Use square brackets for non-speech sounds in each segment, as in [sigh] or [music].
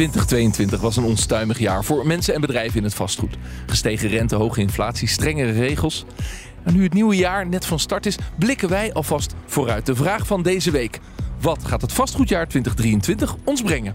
2022 was een onstuimig jaar voor mensen en bedrijven in het vastgoed. Gestegen rente, hoge inflatie, strengere regels. En nu het nieuwe jaar net van start is, blikken wij alvast vooruit. De vraag van deze week: wat gaat het vastgoedjaar 2023 ons brengen?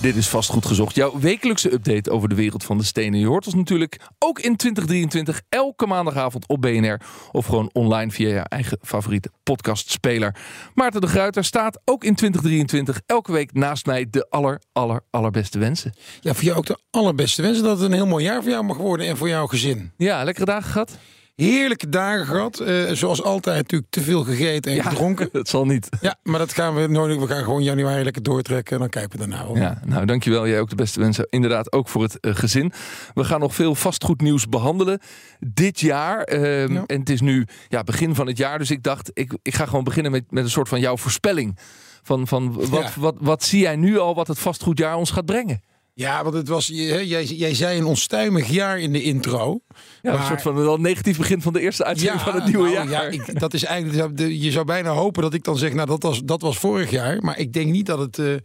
Dit is Vastgoed Gezocht, jouw wekelijkse update over de wereld van de stenen. Je hoort ons natuurlijk ook in 2023 elke maandagavond op BNR of gewoon online via je eigen favoriete podcastspeler. Maarten de Gruiter staat ook in 2023 elke week naast mij de aller, aller, allerbeste wensen. Ja, voor jou ook de allerbeste wensen dat het een heel mooi jaar voor jou mag worden en voor jouw gezin. Ja, lekkere dagen gehad? Heerlijke dagen gehad. Eh, zoals altijd natuurlijk te veel gegeten en gedronken. [laughs] Dat zal niet. Ja, maar dat gaan we nooit. We gaan gewoon januari lekker doortrekken en dan kijken we daarna wel. Ja, nou dankjewel. Jij ook de beste wensen. Inderdaad, ook voor het eh, gezin. We gaan nog veel vastgoednieuws behandelen dit jaar. Ehm, Ja. En het is nu ja, begin van het jaar. Dus ik dacht, ik, ik ga gewoon beginnen met, met een soort van jouw voorspelling. Van, van wat, Ja. wat, wat zie jij nu al wat het vastgoedjaar ons gaat brengen? Ja, want het was. Jij, jij zei een onstuimig jaar in de intro. Ja, een soort van wel negatief begin van de eerste uitzending van het nieuwe nou, jaar. Ja, ik, dat is eigenlijk. Je zou bijna hopen dat ik dan zeg, nou dat was, dat was vorig jaar. Maar ik denk niet dat het eh, eh,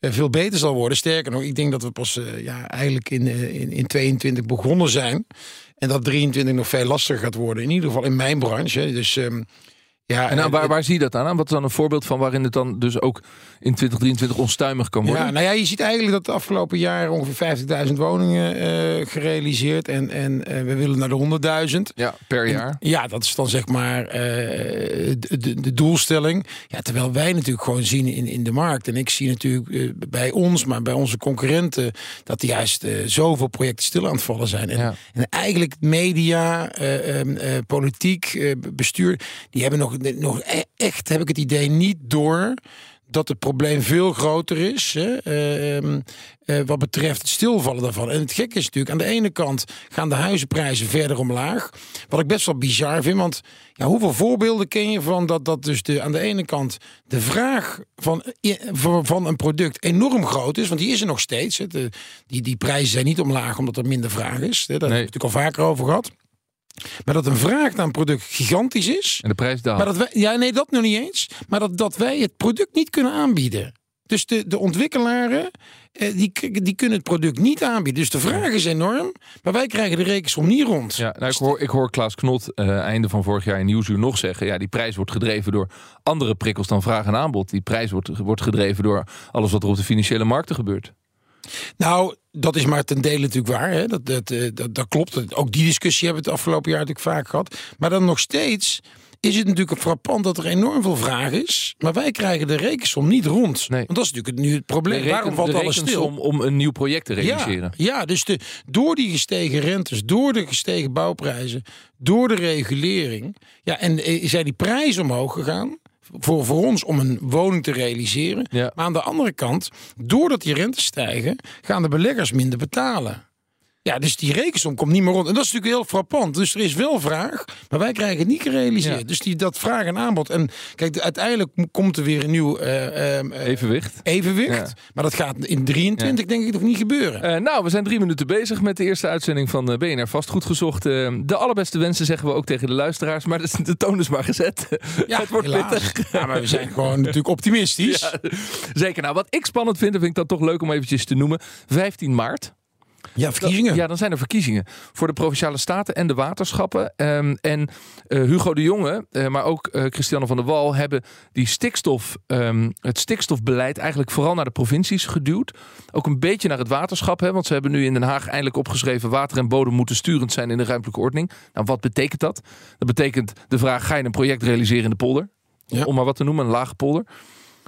veel beter zal worden. Sterker nog, ik denk dat we pas eh, ja, eigenlijk in, in, in 22 begonnen zijn. En dat 23 nog veel lastiger gaat worden. In ieder geval in mijn branche. hè. Dus ehm, ja, En nou, waar, waar zie je dat aan? Aan Wat is dan een voorbeeld van waarin het dan dus ook in 2023 onstuimig kan worden? Ja, nou ja, je ziet eigenlijk dat de afgelopen jaren ongeveer 50.000 woningen eh, gerealiseerd. En, en eh, we willen naar de 100.000. Ja, per jaar. Ja, dat is dan zeg maar eh, de, de, doelstelling. Ja, terwijl wij natuurlijk gewoon zien in, in de markt. En ik zie natuurlijk bij ons, maar bij onze concurrenten. dat er juist zoveel projecten stil aan het vallen zijn. En, Ja. en eigenlijk media, eh, ehm, eh, politiek, bestuur. die hebben nog, nog e- echt, heb ik het idee, niet door dat het probleem veel groter is. Hè, eh, ehm, eh, wat betreft het stilvallen daarvan. En het gekke is natuurlijk, aan de ene kant gaan de huizenprijzen verder omlaag. Wat ik best wel bizar vind, want ja, hoeveel voorbeelden ken je van dat, dat dus de, aan de ene kant de vraag van, i- van van een product enorm groot is, want die is er nog steeds. Hè. De, die, die prijzen zijn niet omlaag omdat er minder vraag is. Hè. Daar Nee. hebben we het natuurlijk al vaker over gehad. Maar dat een vraag naar een product gigantisch is. En de prijs daalt. Maar dat wij, ja, nee, dat nog niet eens. Maar dat, dat wij het product niet kunnen aanbieden. Dus de, de ontwikkelaren, eh, die, die kunnen het product niet aanbieden. Dus de vraag is enorm. Maar wij krijgen de rekensom niet rond. Ja, nou, ik, hoor, ik hoor Klaas Knot eh, einde van vorig jaar in Nieuwsuur nog zeggen... ja, die prijs wordt gedreven door andere prikkels dan vraag en aanbod. Die prijs wordt, wordt gedreven door alles wat er op de financiële markten gebeurt. Nou, dat is maar ten dele natuurlijk waar. Hè? Dat, dat, eh, dat, dat klopt. Ook die discussie hebben we het afgelopen jaar natuurlijk vaak gehad. Maar dan nog steeds is het natuurlijk frappant dat er enorm veel vraag is. Maar wij krijgen de rekensom niet rond. Nee. Want dat is natuurlijk nu het probleem. Waarom valt alles stil? rekensom om een nieuw project te realiseren. Ja, ja dus de, door die gestegen rentes, door de gestegen bouwprijzen, door de regulering. Ja, en eh, zijn die prijzen omhoog gegaan. Voor, voor ons om een woning te realiseren. Ja. Maar aan de andere kant, doordat die rentes stijgen, gaan de beleggers minder betalen. Ja, dus die rekensom komt niet meer rond. En dat is natuurlijk heel frappant. Dus er is wel vraag, maar wij krijgen het niet gerealiseerd. Ja. Dus die, dat vraag en aanbod. En kijk, de- uiteindelijk komt er weer een nieuw eh, ehm, eh, Evenwicht. evenwicht. Ja. Maar dat gaat in 23 denk ik nog niet gebeuren. Eh, nou, we zijn drie minuten bezig met de eerste uitzending van BNR Vastgoed gezocht. Eh, de allerbeste wensen zeggen we ook tegen de luisteraars. Maar de, de toon is maar gezet. [laughs] Ja, het wordt helaas. pittig. Ja, maar we zijn gewoon natuurlijk optimistisch. [laughs] Zeker. Nou, wat ik spannend vind, en vind ik dat toch leuk om eventjes te noemen. 15 maart. Ja, verkiezingen. Ja, dan zijn er verkiezingen voor de provinciale staten en de waterschappen. Ehm, en eh, Hugo de Jonge, eh, maar ook eh, Christiane van der Wal hebben die stikstof, ehm, het stikstofbeleid eigenlijk vooral naar de provincies geduwd. Ook een beetje naar het waterschap, hè, want ze hebben nu in Den Haag eindelijk opgeschreven: water en bodem moeten sturend zijn in de ruimtelijke ordening. Nou, wat betekent dat? Dat betekent de vraag: ga je een project realiseren in de polder? Ja. Om maar wat te noemen, een lage polder.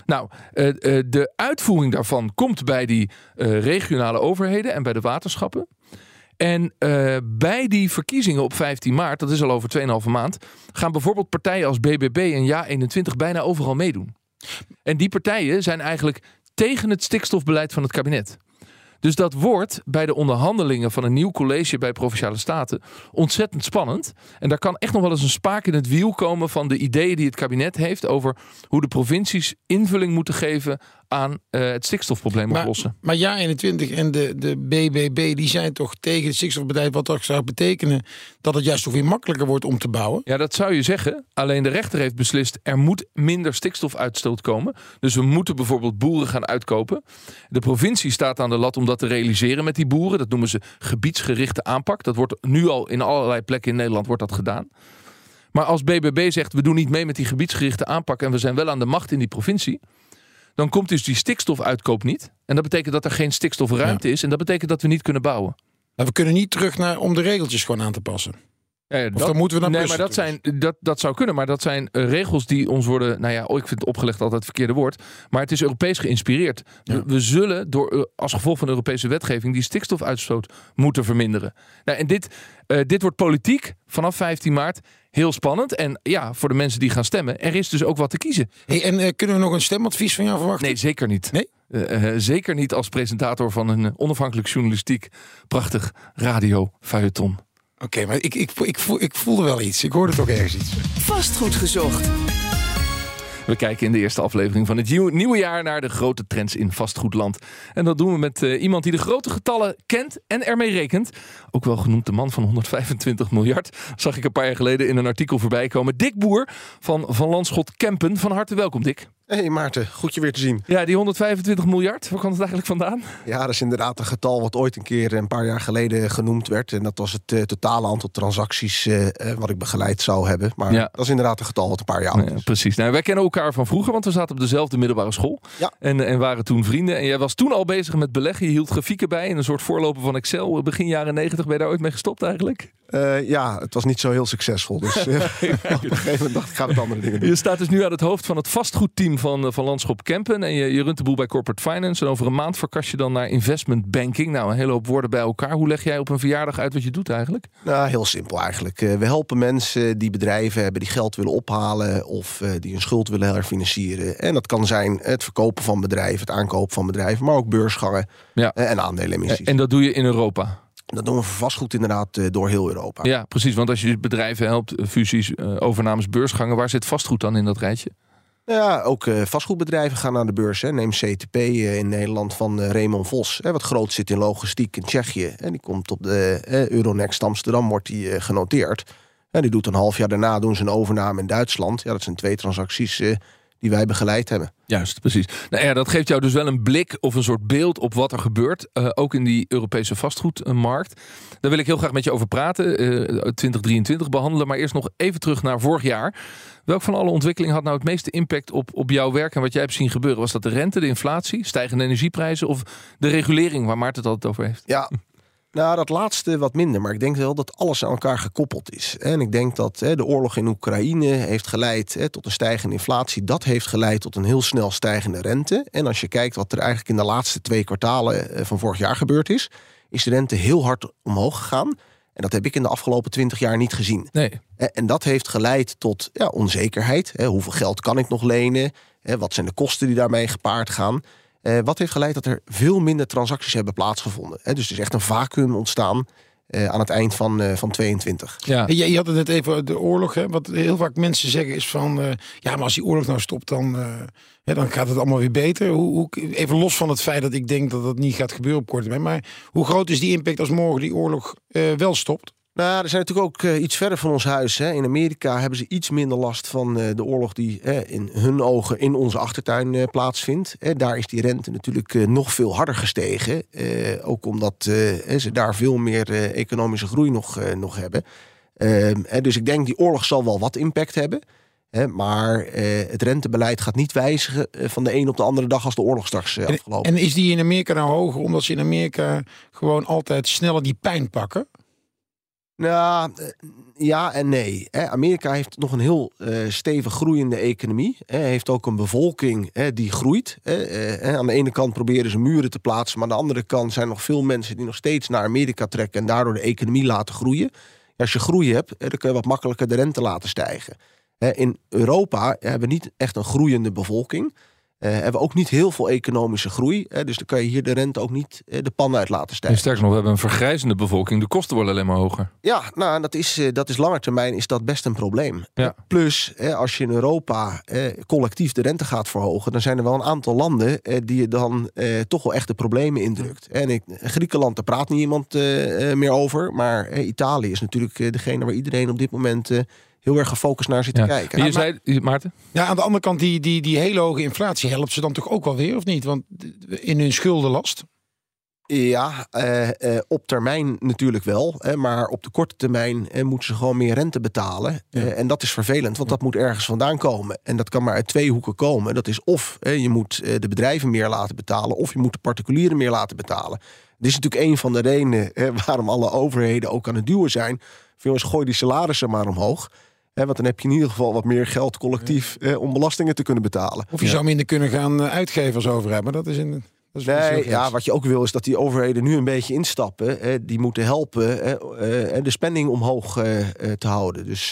Nou, eh, eh, de uitvoering daarvan komt bij die eh, regionale overheden en bij de waterschappen. En bij die verkiezingen op 15 maart, dat is al over 2,5 maand, gaan bijvoorbeeld partijen als BBB en Ja21 bijna overal meedoen. En die partijen zijn eigenlijk tegen het stikstofbeleid van het kabinet. Dus dat wordt bij de onderhandelingen van een nieuw college bij Provinciale Staten ontzettend spannend. En daar kan echt nog wel eens een spaak in het wiel komen van de ideeën die het kabinet heeft over hoe de provincies invulling moeten geven aan uh, het stikstofprobleem Maar, oplossen. maar Ja 21 en de, de BBB die zijn toch tegen het stikstofbedrijf, wat toch zou betekenen dat het juist toch weer makkelijker wordt om te bouwen. Ja, dat zou je zeggen. Alleen de rechter heeft beslist er moet minder stikstofuitstoot komen. Dus we moeten bijvoorbeeld boeren gaan uitkopen. De provincie staat aan de lat om dat te realiseren met die boeren. Dat noemen ze gebiedsgerichte aanpak. Dat wordt nu al in allerlei plekken in Nederland wordt dat gedaan. Maar als BBB zegt we doen niet mee met die gebiedsgerichte aanpak en we zijn wel aan de macht in die provincie, dan komt dus die stikstofuitkoop niet. En dat betekent dat er geen stikstofruimte is en dat betekent dat we niet kunnen bouwen. Maar we kunnen niet terug naar om de regeltjes gewoon aan te passen. Ja, ja, Of dan moeten we naar Nee, maar dat, toe. zijn, dat, dat zou kunnen. Maar dat zijn eh, regels die ons worden. Nou ja, oh, ik vind opgelegd altijd het verkeerde woord. Maar het is Europees geïnspireerd. We, Ja. we zullen door, eh, als gevolg van de Europese wetgeving die stikstofuitstoot moeten verminderen. Nou, en dit, eh, dit wordt politiek vanaf 15 maart heel spannend. En ja, voor de mensen die gaan stemmen, er is dus ook wat te kiezen. Hey, en eh, kunnen we nog een stemadvies van jou verwachten? Nee, zeker niet. Nee? Eh, eh, zeker niet als presentator van een onafhankelijk journalistiek prachtig radio feuilleton. Oké, maar ik, ik, ik, voel, ik voelde wel iets. Ik hoorde toch ergens iets. Vastgoed gezocht. We kijken in de eerste aflevering van het nieuw- nieuwe jaar naar de grote trends in vastgoedland. En dat doen we met eh, iemand die de grote getallen kent en ermee rekent. Ook wel genoemd de man van 125 miljard. Zag ik een paar jaar geleden in een artikel voorbij komen. Dick Boer van Van Landschot Kempen. Van harte welkom, Dick. Hey Maarten, goed je weer te zien. Ja, die 125 miljard, waar kwam het eigenlijk vandaan? Ja, dat is inderdaad een getal wat ooit een keer een paar jaar geleden genoemd werd. En dat was het eh, totale aantal transacties eh, eh, wat ik begeleid zou hebben. Maar Ja. dat is inderdaad een getal wat een paar jaar oud Ja, is. precies. Nou, wij kennen elkaar van vroeger, want we zaten op dezelfde middelbare school. Ja. En, en waren toen vrienden. En jij was toen al bezig met beleggen. Je hield grafieken bij in een soort voorloper van Excel. Begin jaren 90 ben je daar ooit mee gestopt eigenlijk? Eh, ja, het was niet zo heel succesvol. Dus [laughs] eh, [laughs] op een gegeven moment dacht ik, ga met andere dingen doen. Je staat dus nu aan het hoofd van het vastgoedteam van, eh, van Landschop Kempen. En je, je runt de boel bij Corporate Finance. En over een maand verkast je dan naar investment banking. Nou, een hele hoop woorden bij elkaar. Hoe leg jij op een verjaardag uit wat je doet eigenlijk? Nou, heel simpel eigenlijk. We helpen mensen die bedrijven hebben die geld willen ophalen of die hun schuld willen herfinancieren. En dat kan zijn het verkopen van bedrijven, het aankopen van bedrijven, maar ook beursgangen Ja. en aandelenemissies. En dat doe je in Europa. Dat doen we voor vastgoed inderdaad eh, door heel Europa. Ja, precies. Want als je bedrijven helpt, eh, fusies, eh, overnames, beursgangen. Waar zit vastgoed dan in dat rijtje? Ja, ook vastgoedbedrijven gaan naar de beurs. Hè. Neem CTP in Nederland van Raymond Vos. Hè, wat groot zit in logistiek in Tsjechië. En die komt op de Euronext Amsterdam wordt die, genoteerd. En die doet een half jaar daarna doen ze een overname in Duitsland. Ja, dat zijn twee transacties eh, die wij begeleid hebben. Juist, precies. Nou ja, dat geeft jou dus wel een blik of een soort beeld op wat er gebeurt. eh, ook in die Europese vastgoedmarkt. Daar wil ik heel graag met je over praten. eh 2023 behandelen. Maar eerst nog even terug naar vorig jaar. Welk van alle ontwikkelingen had nou het meeste impact op, op jouw werk en wat jij hebt zien gebeuren? Was dat de rente, de inflatie, stijgende energieprijzen of de regulering waar Maarten het altijd over heeft? Ja, [laughs] nou dat laatste wat minder. Maar ik denk wel dat alles aan elkaar gekoppeld is. En ik denk dat hè, de oorlog in Oekraïne heeft geleid hè, tot een stijgende inflatie. Dat heeft geleid tot een heel snel stijgende rente. En als je kijkt wat er eigenlijk in de laatste twee kwartalen eh, van vorig jaar gebeurd is... is de rente heel hard omhoog gegaan. En dat heb ik in de afgelopen twintig jaar niet gezien. Nee. En dat heeft geleid tot ja, onzekerheid. Hè, hoeveel geld kan ik nog lenen? Hè, wat zijn de kosten die daarmee gepaard gaan? Eh, wat heeft geleid dat er veel minder transacties hebben plaatsgevonden? Hè, dus er is echt een vacuüm ontstaan eh, aan het eind van, eh, van 22. Ja. Je, je had het net even over de oorlog. Hè? Wat heel vaak mensen zeggen is van... eh, ja, maar als die oorlog nou stopt, dan, eh, hè, dan gaat het allemaal weer beter. Hoe, hoe, even los van het feit dat ik denk dat dat niet gaat gebeuren op korte termijn. Maar hoe groot is die impact als morgen die oorlog eh, wel stopt? Nou, er zijn natuurlijk ook eh, iets verder van ons huis. Hè. In Amerika hebben ze iets minder last van eh, de oorlog die in hun ogen in onze achtertuin eh, plaatsvindt. Daar is die rente natuurlijk nog veel harder gestegen. Ook omdat ze daar veel meer economische groei nog, nog hebben. Ehm, dus ik denk die oorlog zal wel wat impact hebben. Hè, maar eh, het rentebeleid gaat niet wijzigen van de een op de andere dag als de oorlog straks eh, afgelopen En is die in Amerika nou hoger omdat ze in Amerika gewoon altijd sneller die pijn pakken? Nou, eh, ja en nee. Amerika heeft nog een heel eh, stevig groeiende economie. Heeft ook een bevolking die groeit. Eh. Aan de ene kant proberen ze muren te plaatsen, maar aan de andere kant zijn nog veel mensen die nog steeds naar Amerika trekken en daardoor de economie laten groeien. Als je groei hebt, dan kun je wat makkelijker de rente laten stijgen. In Europa hebben we niet echt een groeiende bevolking. Eh, hebben we ook niet heel veel economische groei. Hè, dus dan kan je hier de rente ook niet eh, de pan uit laten En stijgen. sterker nog, we hebben een vergrijzende bevolking. De kosten worden alleen maar hoger. Ja, nou, en dat is, eh, dat is langer termijn is dat best een probleem. Ja. Plus, als je in Europa collectief de rente gaat verhogen, dan zijn er wel een aantal landen die je dan toch wel echt de problemen indrukt. En ik, Griekenland, daar praat niet iemand meer over. Maar Italië is natuurlijk degene waar iedereen op dit moment heel erg gefocust naar zit te Ja. kijken. En je zei, Maarten? Ja, aan de andere kant, die, die, die hele hoge inflatie helpt ze dan toch ook wel weer, of niet? Want in hun schuldenlast. Ja, eh, eh, op termijn natuurlijk wel. Hè, maar op de korte termijn eh, moeten ze gewoon meer rente betalen. Ja. Eh, en dat is vervelend, want dat moet ergens vandaan komen. En dat kan maar uit twee hoeken komen. Dat is of eh, je moet eh, de bedrijven meer laten betalen... of je moet de particulieren meer laten betalen. Dit is natuurlijk een van de redenen eh, [laughs] waarom alle overheden ook aan het duwen zijn. Van, Jongens, gooi die salarissen maar omhoog. Hè, want dan heb je in ieder geval wat meer geld collectief... eh, om belastingen te kunnen betalen. Of je zou minder kunnen gaan eh, uitgeven als overheid. Maar dat is in. Dat is Nee, ja, wat je ook wil is dat die overheden nu een beetje instappen. Die moeten helpen eh, de spanning omhoog eh, te houden. Dus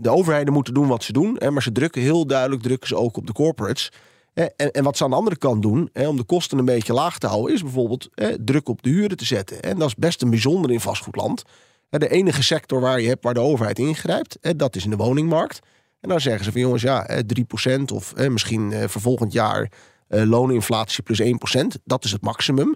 de overheden moeten doen wat ze doen. maar ze drukken heel duidelijk drukken ze ook op de corporates. En, en wat ze aan de andere kant doen, om de kosten een beetje laag te houden, is bijvoorbeeld druk op de huren te zetten. En dat is best een bijzonder in vastgoedland. De enige sector waar je hebt waar de overheid ingrijpt, dat is in de woningmarkt. En dan zeggen ze van jongens, ja, eh, 3% of misschien eh, voor volgend jaar eh, looninflatie plus 1%. Dat is het maximum.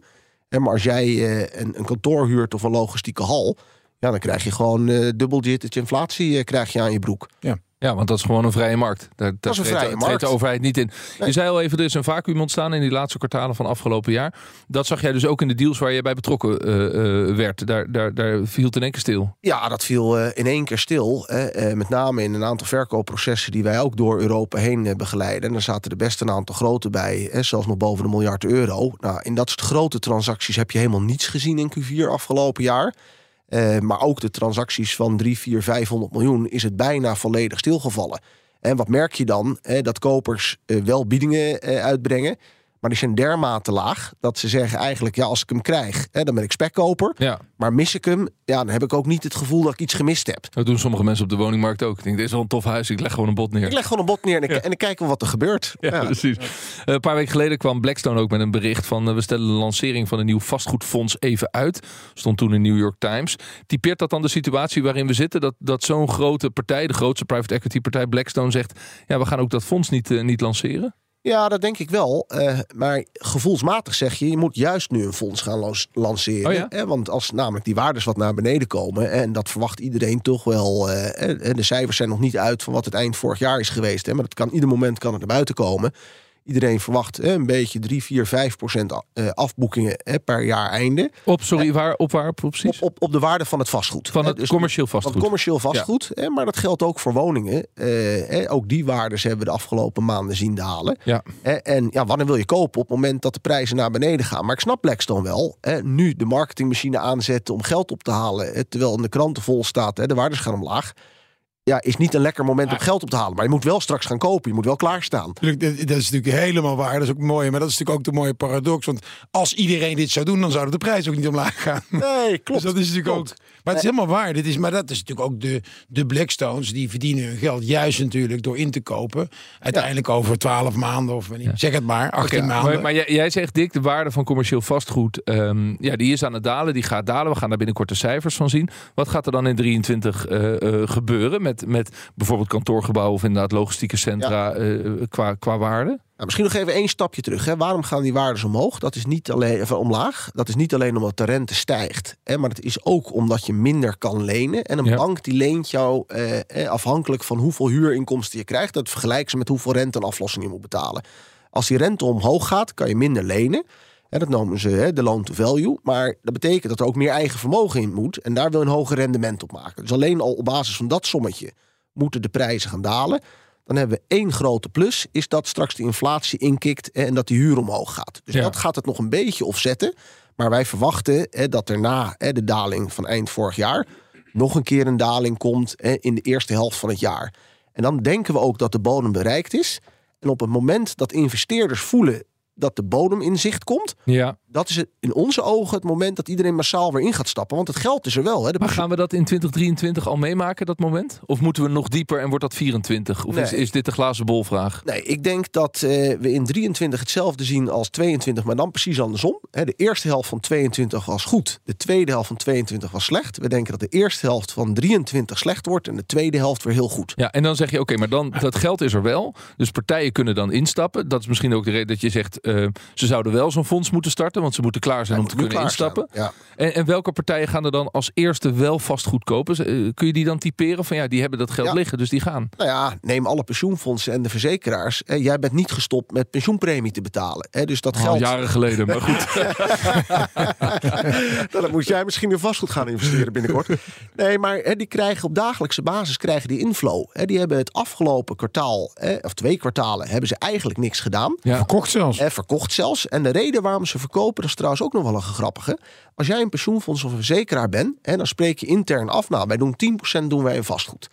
Maar als jij eh, een, kantoor huurt of een logistieke hal, ja, dan krijg je gewoon eh dubbeldigit inflatie krijg je aan je broek. Ja, want dat is gewoon een vrije markt. Daar, daar is een treedt- vrije treedt de markt. overheid niet in. Nee. Je zei al even, er is een vacuüm ontstaan in die laatste kwartalen van afgelopen jaar. Dat zag jij dus ook in de deals waar je bij betrokken eh, eh, werd. Daar, daar, daar viel het in één keer stil. Ja, dat viel eh, in één keer stil. eh, met name in een aantal verkoopprocessen die wij ook door Europa heen begeleiden. En daar zaten er best een aantal grote bij, eh, zelfs nog boven de miljard euro. Nou, in dat soort grote transacties heb je helemaal niets gezien in Q4 afgelopen jaar. Eh, maar ook de transacties van 3, 4, 500 miljoen is het bijna volledig stilgevallen. En wat merk je dan? Eh, dat kopers eh, wel biedingen uitbrengen. Maar die zijn dermate laag dat ze zeggen eigenlijk... ja, als ik hem krijg, hè, dan ben ik spekkoper. Ja, Maar mis ik hem, ja, dan heb ik ook niet het gevoel dat ik iets gemist heb. dat doen sommige mensen op de woningmarkt ook. Ik denk, dit is wel een tof huis, ik leg gewoon een bod neer. Ik leg gewoon een bot neer en ik, en ik kijk wel wat er gebeurt. Ja, Ja. precies. Eh, een paar weken geleden kwam Blackstone ook met een bericht van... eh, we stellen de lancering van een nieuw vastgoedfonds even uit. Stond toen in New York Times. Typeert dat dan de situatie waarin we zitten? Dat, dat zo'n grote partij, de grootste private equity partij Blackstone zegt... ja, we gaan ook dat fonds niet, eh, niet lanceren? Ja, dat denk ik wel. Eh, maar gevoelsmatig zeg je, je moet juist nu een fonds gaan lanceren. Oh ja? hè, want als namelijk die waardes wat naar beneden komen... en dat verwacht iedereen toch wel... eh, en de cijfers zijn nog niet uit van wat het eind vorig jaar is geweest. Hè, maar dat kan, ieder moment kan het naar buiten komen. Iedereen verwacht hè, een beetje 3, 4, 5 procent eh, afboekingen hè, per jaar einde. Op, sorry, waar, op waar precies? Op, op, op de waarde van het vastgoed. van het dus- commercieel Van vastgoed. commercieel vastgoed, hè, maar dat geldt ook voor woningen. Eh, ook die waardes hebben we de afgelopen maanden zien dalen. Ja. En ja, wanneer wil je kopen? Op het moment dat de prijzen naar beneden gaan. Maar ik snap Blackstone wel. hè, nu de marketingmachine aanzetten om geld op te halen. terwijl in de kranten vol staat, hè, de waardes gaan omlaag. Ja, is niet een lekker moment om geld op te halen. Maar je moet wel straks gaan kopen. Je moet wel klaarstaan. Dat, is natuurlijk helemaal waar. Dat is ook mooi. Maar dat is natuurlijk ook de mooie paradox. Want als iedereen dit zou doen, dan zouden de prijzen ook niet omlaag gaan. Nee, [laughs] klopt. Dus dat is natuurlijk Klopt. ook. Maar het is helemaal waar. Dit is, maar dat is natuurlijk ook de, de Blackstones. Die verdienen hun geld juist natuurlijk door in te kopen. Uiteindelijk over 12 maanden of wanneer- zeg het maar, 18 Ja, maanden. maar, maar jij, jij zegt, Dick, de waarde van commercieel vastgoed, ehm, ja, die is aan het dalen, die gaat dalen. We gaan daar binnenkort de cijfers van zien. Wat gaat er dan in 23 eh, eh, gebeuren met, met bijvoorbeeld kantoorgebouwen of inderdaad logistieke centra eh, qua, qua waarde? Nou, misschien nog even één stapje terug. Hè. Waarom gaan die waardes omhoog? Dat is niet alleen even omlaag. Dat is niet alleen omdat de rente stijgt. Hè, maar het is ook omdat je minder kan lenen. En een Ja. bank die leent jou eh, eh, afhankelijk van hoeveel huurinkomsten je krijgt. Dat vergelijkt ze met hoeveel rente en aflossing je moet betalen. Als die rente omhoog gaat, kan je minder lenen. En dat noemen ze hè, de loan to value. Maar dat betekent dat er ook meer eigen vermogen in moet. En daar wil een hoger rendement op maken. Dus alleen al op basis van dat sommetje moeten de prijzen gaan dalen. Dan hebben we één grote plus, is dat straks de inflatie inkikt en dat die huur omhoog gaat. Dus Ja. dat gaat het nog een beetje offsetten. Maar wij verwachten hè, dat er na hè, de daling van eind vorig jaar nog een keer een daling komt hè, in de eerste helft van het jaar. En dan denken we ook dat de bodem bereikt is. En op het moment dat investeerders voelen dat de bodem in zicht komt, Ja, dat is het, in onze ogen het moment dat iedereen massaal weer in gaat stappen. Want het geld is er wel. Hè. De Maar gaan we dat in 2023 al meemaken, dat moment? Of moeten we nog dieper en wordt dat 24? Of is, Nee. is dit de glazen bolvraag? Nee, ik denk dat eh, we in 23 hetzelfde zien als 22, maar dan precies andersom. Hè, de eerste helft van 22 was goed, de tweede helft van 22 was slecht. We denken dat de eerste helft van 23 slecht wordt en de tweede helft weer heel goed. Ja, en dan zeg je, oké, maar dan dat geld is er wel. Dus partijen kunnen dan instappen. Dat is misschien ook de reden dat je zegt, eh, ze zouden wel zo'n fonds moeten starten, want ze moeten klaar zijn om te kunnen instappen. Ja. En, en welke partijen gaan er dan als eerste wel vastgoed kopen? Eh, kun je die dan typeren van ja, die hebben dat geld Ja. liggen, dus die gaan. Nou ja, neem alle pensioenfondsen en de verzekeraars. Hè, jij bent niet gestopt met pensioenpremie te betalen. Hè, dus dat Al geld, jaren geleden, maar goed. [laughs] Nou, dan moet jij misschien in vastgoed gaan investeren binnenkort. Nee, maar hè, die krijgen op dagelijkse basis krijgen die inflow. Hè, die hebben het afgelopen kwartaal, hè, of twee kwartalen, hebben ze eigenlijk niks gedaan. Ja. Verkocht zelfs. Hè, verkocht zelfs. En de reden waarom ze verkopen, dat is trouwens ook nog wel een grappige. Als jij een pensioenfonds of een verzekeraar bent, hè, dan spreek je intern af. Nou, wij doen 10% doen wij in vastgoed.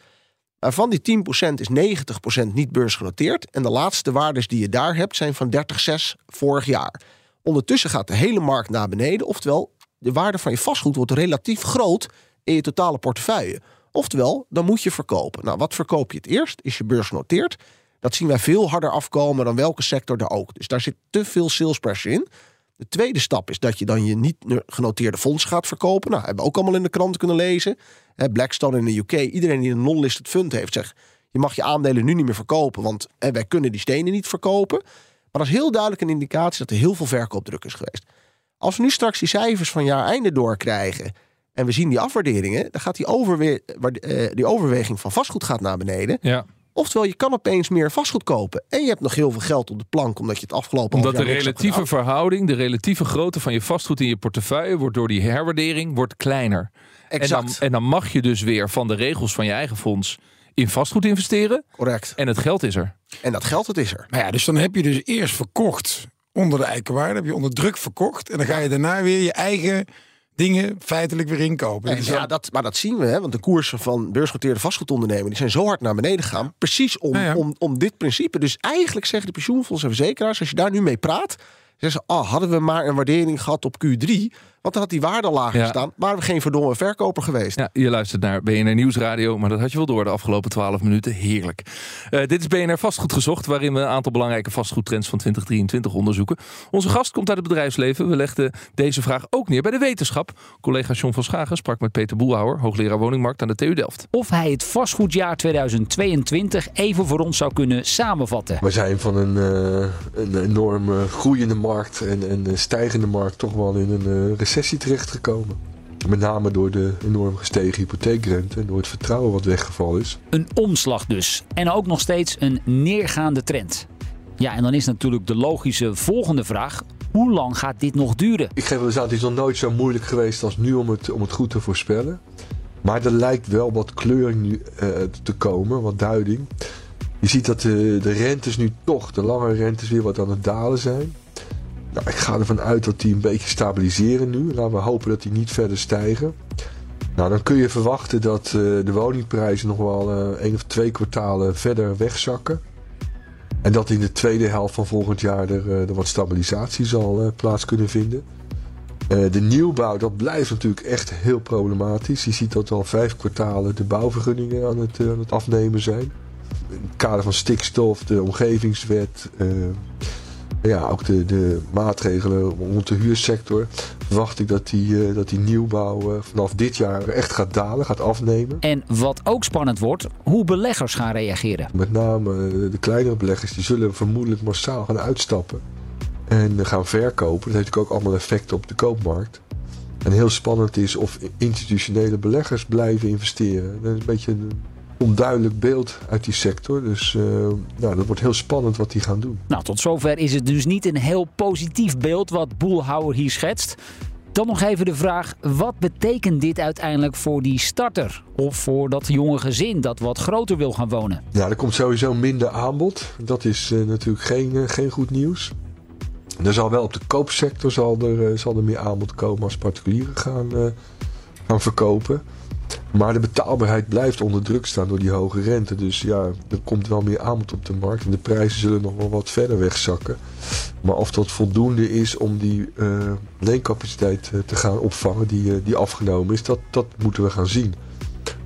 Maar van die 10% is 90% niet beursgenoteerd. En de laatste waardes die je daar hebt zijn van 30,6 vorig jaar. Ondertussen gaat de hele markt naar beneden. Oftewel, de waarde van je vastgoed wordt relatief groot in je totale portefeuille. Oftewel, dan moet je verkopen. Nou, wat verkoop je het eerst? Is je beursgenoteerd? Dat zien wij veel harder afkomen dan welke sector er ook. Dus daar zit te veel sales pressure in. De tweede stap is dat je dan je niet genoteerde fonds gaat verkopen. Nou, hebben we ook allemaal in de krant kunnen lezen. Blackstone in de UK, iedereen die een non-listed fund heeft, zegt... je mag je aandelen nu niet meer verkopen, want wij kunnen die stenen niet verkopen. Maar dat is heel duidelijk een indicatie dat er heel veel verkoopdruk is geweest. Als we nu straks die cijfers van jaar einde doorkrijgen... en we zien die afwaarderingen, dan gaat die, overwe eh, die overweging van vastgoed gaat naar beneden. Ja, Oftewel, je kan opeens meer vastgoed kopen. En je hebt nog heel veel geld op de plank, omdat je het afgelopen omdat de relatieve verhouding, de relatieve grootte van je vastgoed in je portefeuille wordt door die herwaardering wordt kleiner. En dan, Exact, en dan mag je dus weer van de regels van je eigen fonds in vastgoed investeren. correct. En het geld is er. En dat geld, het is er. Maar ja, dus dan heb je dus eerst verkocht onder de eikenwaarde. Heb je onder druk verkocht. En dan ga je daarna weer je eigen dingen feitelijk weer inkopen. En ja, dat, maar dat zien we, hè? want de koersen van beursgenoteerde vastgoedondernemingen die zijn zo hard naar beneden gegaan. Precies om, Ja, ja. Om, om dit principe. Dus eigenlijk zeggen de pensioenfondsen en verzekeraars, als je daar nu mee praat, zeggen ze: ah, hadden we maar een waardering gehad op Q3, want dan had die waarde lager Ja. gestaan, waren we geen verdomme verkoper geweest. Ja, je luistert naar BNR Nieuwsradio, maar dat had je wel door de afgelopen 12 minuten. Heerlijk. Eh, dit is BNR Vastgoed gezocht, waarin we een aantal belangrijke vastgoedtrends van 2023 onderzoeken. Onze gast komt uit het bedrijfsleven. We legden deze vraag ook neer bij de wetenschap. Collega John van Schagen sprak met Peter Boelhouwer, hoogleraar woningmarkt aan de TU Delft. of hij het vastgoedjaar 2022 even voor ons zou kunnen samenvatten. We zijn van een, eh, een enorm groeiende markt en een stijgende markt toch wel in een eh, recessie terechtgekomen. Met name door de enorm gestegen hypotheekrente en door het vertrouwen wat weggevallen is. Een omslag dus. En ook nog steeds een neergaande trend. Ja, en dan is natuurlijk de logische volgende vraag: hoe lang gaat dit nog duren? Ik geef wel eens aan, het is nog nooit zo moeilijk geweest als nu om het, om het goed te voorspellen. Maar er lijkt wel wat kleuring nu eh, te komen, wat duiding. Je ziet dat de, de rentes nu toch, de lange rentes weer wat aan het dalen zijn. Nou, ik ga ervan uit dat die een beetje stabiliseren nu. Laten we hopen dat die niet verder stijgen. Nou, dan kun je verwachten dat eh, de woningprijzen nog wel eh één of twee kwartalen verder wegzakken. En dat in de tweede helft van volgend jaar er, eh, er wat stabilisatie zal plaats kunnen vinden. De nieuwbouw, dat blijft natuurlijk echt heel problematisch. Je ziet dat al vijf kwartalen de bouwvergunningen aan het, aan het afnemen zijn. In het kader van stikstof, de omgevingswet, ja, ook de, de maatregelen rond de huursector. Verwacht ik dat die, eh, dat die nieuwbouw eh, vanaf dit jaar echt gaat dalen, gaat afnemen. En wat ook spannend wordt, hoe beleggers gaan reageren. Met name eh, de kleinere beleggers die zullen vermoedelijk massaal gaan uitstappen. En gaan verkopen. Dat heeft natuurlijk ook allemaal effect op de koopmarkt. En heel spannend is of institutionele beleggers blijven investeren. Dat is een beetje een onduidelijk beeld uit die sector. Dus eh, nou, dat wordt heel spannend wat die gaan doen. Nou, tot zover is het dus niet een heel positief beeld wat Boelhouwer hier schetst. Dan nog even de vraag: wat betekent dit uiteindelijk voor die starter? Of voor dat jonge gezin dat wat groter wil gaan wonen? Ja, er komt sowieso minder aanbod. Dat is eh, natuurlijk geen, eh, geen goed nieuws. Er zal wel op de koopsector zal er, zal er meer aanbod komen als particulieren gaan, gaan verkopen. Maar de betaalbaarheid blijft onder druk staan door die hoge rente. Dus ja, er komt wel meer aanbod op de markt. En de prijzen zullen nog wel wat verder wegzakken. Maar of dat voldoende is om die uh, leencapaciteit te gaan opvangen die, die afgenomen is, dat, dat moeten we gaan zien.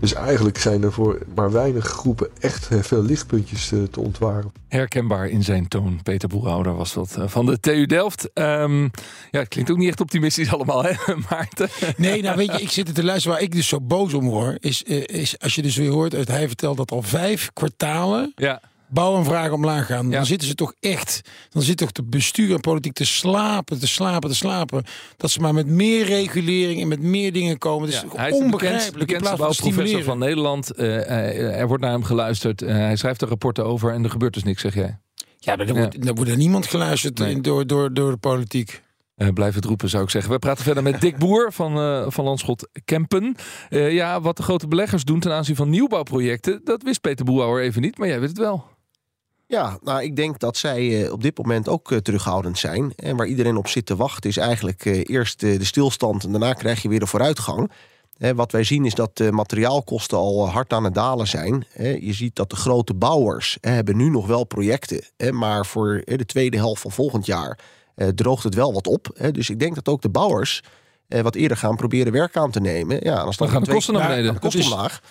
Dus eigenlijk zijn er voor maar weinig groepen echt veel lichtpuntjes te, te ontwaren. Herkenbaar in zijn toon. Peter Boerhouder was dat van de TU Delft. Um, ja, het klinkt ook niet echt optimistisch allemaal, hè [laughs] Maarten? Nee, nou weet je, ik zit er te luisteren. Waar ik dus zo boos om hoor, is, is als je dus weer hoort... uit hij vertelt dat al vijf kwartalen... Ja bouwaanvragen omlaag gaan. Dan zitten ze toch echt, dan zit toch de bestuur en politiek te slapen, te slapen, te slapen. Dat ze maar met meer regulering en met meer dingen komen. Dus hij is onbegrijpelijk. De bekendste bouwprofessor van Nederland. Uh, er wordt naar hem geluisterd. Uh, hij schrijft er rapporten over en er gebeurt dus niks, zeg jij. Ja, maar er, Wordt, er wordt er niemand geluisterd nee. door, door, door de politiek. Uh, blijf het roepen, zou ik zeggen. We praten verder met Dick Boer van, uh, van Landschot Kempen. Uh, ja, wat de grote beleggers doen ten aanzien van nieuwbouwprojecten, dat wist Peter Boerhouwer even niet, maar jij weet het wel. Ja, nou, ik denk dat zij eh, op dit moment ook eh, terughoudend zijn. En waar iedereen op zit te wachten is eigenlijk eh, eerst de stilstand en daarna krijg je weer de vooruitgang. wat wij zien is dat de materiaalkosten al hard aan het dalen zijn. je ziet dat de grote bouwers hebben nu nog wel projecten. maar voor de tweede helft van volgend jaar droogt het wel wat op. dus ik denk dat ook de bouwers wat eerder gaan proberen werk aan te nemen. Ja, dan, dan gaan de kosten naar beneden. de kosten omlaag.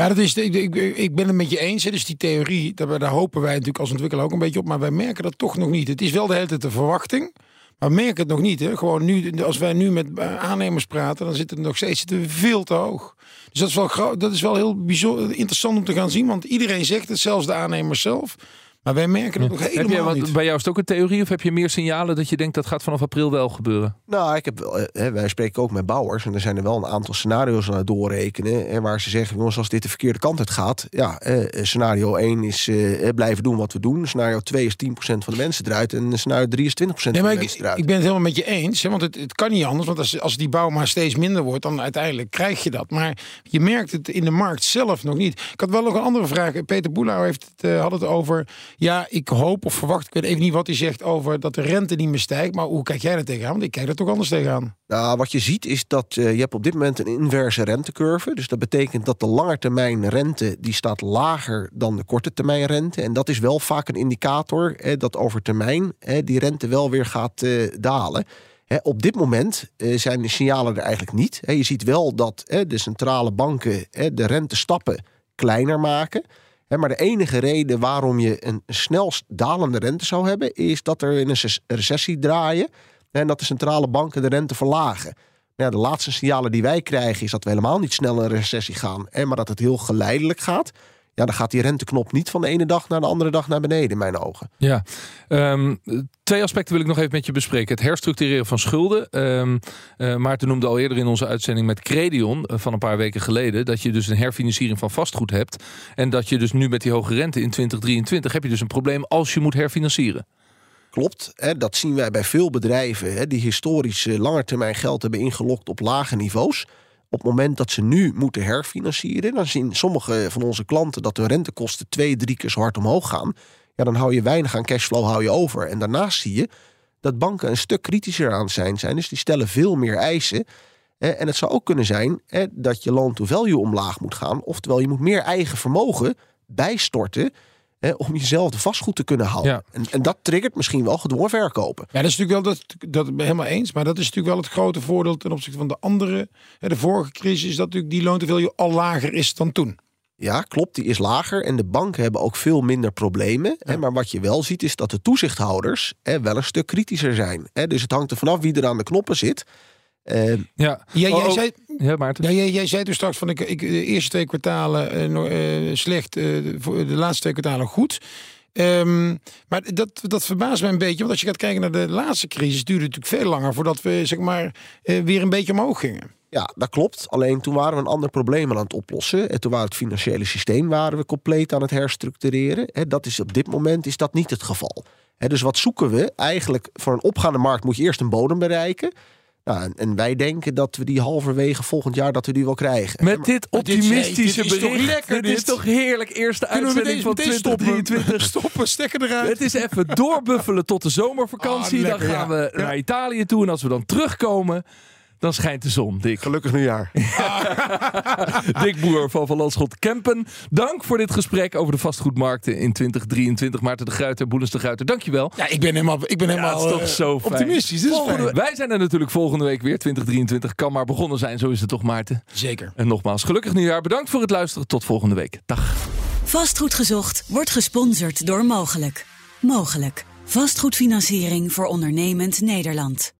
Ja, dat is, ik, ik, ik ben het met je eens. Dus die theorie, daar, daar hopen wij natuurlijk als ontwikkelaar ook een beetje op. Maar wij merken dat toch nog niet. Het is wel de hele tijd de verwachting. Maar we merken het nog niet. Hè. Gewoon nu, als wij nu met eh, aannemers praten, dan zit het nog steeds veel te hoog. Dus dat is wel, dat is wel heel bijzonder, interessant om te gaan zien. Want iedereen zegt het, zelfs de aannemers zelf. Maar wij merken het nog helemaal heb je, wat, niet. Bij jou is het ook een theorie of heb je meer signalen dat je denkt dat gaat vanaf april wel gebeuren? Nou, ik heb, hè, wij spreken ook met bouwers en er zijn er wel een aantal scenario's aan het doorrekenen. En waar ze zeggen, jongens, als dit de verkeerde kant uit gaat. Ja, eh, scenario 1 is eh, blijven doen wat we doen. Scenario 2 is 10% van de mensen eruit. En scenario 3 is 20% van de mensen eruit. Ik ben het helemaal met je eens. Hè, want het, het kan niet anders. Want als, als die bouw maar steeds minder wordt, dan uiteindelijk krijg je dat. Maar je merkt het in de markt zelf nog niet. Ik had wel nog een andere vraag. Peter Boelauw heeft het, uh, had het over. Ja, ik hoop of verwacht, ik weet even niet wat hij zegt over dat de rente niet meer stijgt. Maar hoe kijk jij er tegenaan? Want ik kijk er toch anders tegenaan. Nou, wat je ziet is dat uh, je hebt op dit moment een inverse rentecurve. Dus dat betekent dat de langetermijn rente die staat lager dan de korte termijn rente. En dat is wel vaak een indicator eh, dat over termijn eh, die rente wel weer gaat eh, dalen. op dit moment eh, zijn de signalen er eigenlijk niet. je ziet wel dat de centrale banken de rentestappen kleiner maken maar de enige reden waarom je een snel dalende rente zou hebben, is dat er in een recessie draaien en dat de centrale banken de rente verlagen. Nou de laatste signalen die wij krijgen is dat we helemaal niet snel een recessie gaan, maar dat het heel geleidelijk gaat ja, dan gaat die renteknop niet van de ene dag naar de andere dag naar beneden, in mijn ogen. Ja, um, twee aspecten wil ik nog even met je bespreken. Het herstructureren van schulden. Um, uh, Maarten noemde al eerder in onze uitzending met Credion uh, van een paar weken geleden... dat je dus een herfinanciering van vastgoed hebt. En dat je dus nu met die hoge rente in 2023 heb je dus een probleem als je moet herfinancieren. Klopt, hè, dat zien wij bij veel bedrijven hè, die historisch uh, langetermijn geld hebben ingelokt op lage niveaus op het moment dat ze nu moeten herfinancieren, dan zien sommige van onze klanten dat de rentekosten twee, drie keer zo hard omhoog gaan. Ja, dan hou je weinig aan cashflow hou je over. En daarnaast zie je dat banken een stuk kritischer aan zijn zijn. Dus die stellen veel meer eisen. En het zou ook kunnen zijn dat je loan to value omlaag moet gaan. Oftewel, je moet meer eigen vermogen bijstorten Hè, om jezelf de vastgoed te kunnen houden. En, en, dat triggert misschien wel gedwongen verkopen. Ja, dat is natuurlijk wel dat, dat ben helemaal eens. Maar dat is natuurlijk wel het grote voordeel ten opzichte van de andere. Hè, de vorige crisis is dat natuurlijk die loon te veel al lager is dan toen. Ja, klopt, die is lager. En de banken hebben ook veel minder problemen. Hè, maar wat je wel ziet is dat de toezichthouders hè, wel een stuk kritischer zijn. Hè. Dus het hangt er vanaf wie er aan de knoppen zit. Uh, ja. ja, jij, oh, oh. zei, ja, Maarten. Ja, jij, jij zei toen straks van ik, ik de eerste twee kwartalen uh, slecht, uh, de laatste twee kwartalen goed. Um, maar dat, dat verbaast mij een beetje, want als je gaat kijken naar de laatste crisis, duurde het natuurlijk veel langer voordat we zeg maar weer een beetje omhoog gingen. Ja, dat klopt. Alleen toen waren we een ander probleem aan het oplossen. En toen waren het financiële systeem waren we compleet aan het herstructureren. Dat is op dit moment is dat niet het geval. Dus wat zoeken we? Eigenlijk voor een opgaande markt moet je eerst een bodem bereiken. Nou, en, wij denken dat we die halverwege volgend jaar dat we die wel krijgen. Met dit optimistische dit, bericht. Is lekker, dit. is toch heerlijk. Eerste uitzending van 2023. Stoppen, stekken eruit. Het is even doorbuffelen tot de zomervakantie. Ah, dan gaan we naar Italië toe. En als we dan terugkomen dan schijnt de zon, Dick. Gelukkig nieuwjaar. [laughs] Dick Boer van Van Landschot Kempen. Dank voor dit gesprek over de vastgoedmarkten in 2023. Maarten de Gruiter, Boelens de Gruiter, dankjewel. Ja, ik ben helemaal, ik ben helemaal toch eh, zo fijn. optimistisch. Dit is Volgende- fijn. wij zijn er natuurlijk volgende week weer. 2023 kan maar begonnen zijn, zo is het toch Maarten? Zeker. En nogmaals, gelukkig nieuwjaar. Bedankt voor het luisteren. Tot volgende week. Dag. Vastgoed gezocht wordt gesponsord door Mogelijk. Mogelijk. Vastgoedfinanciering voor ondernemend Nederland.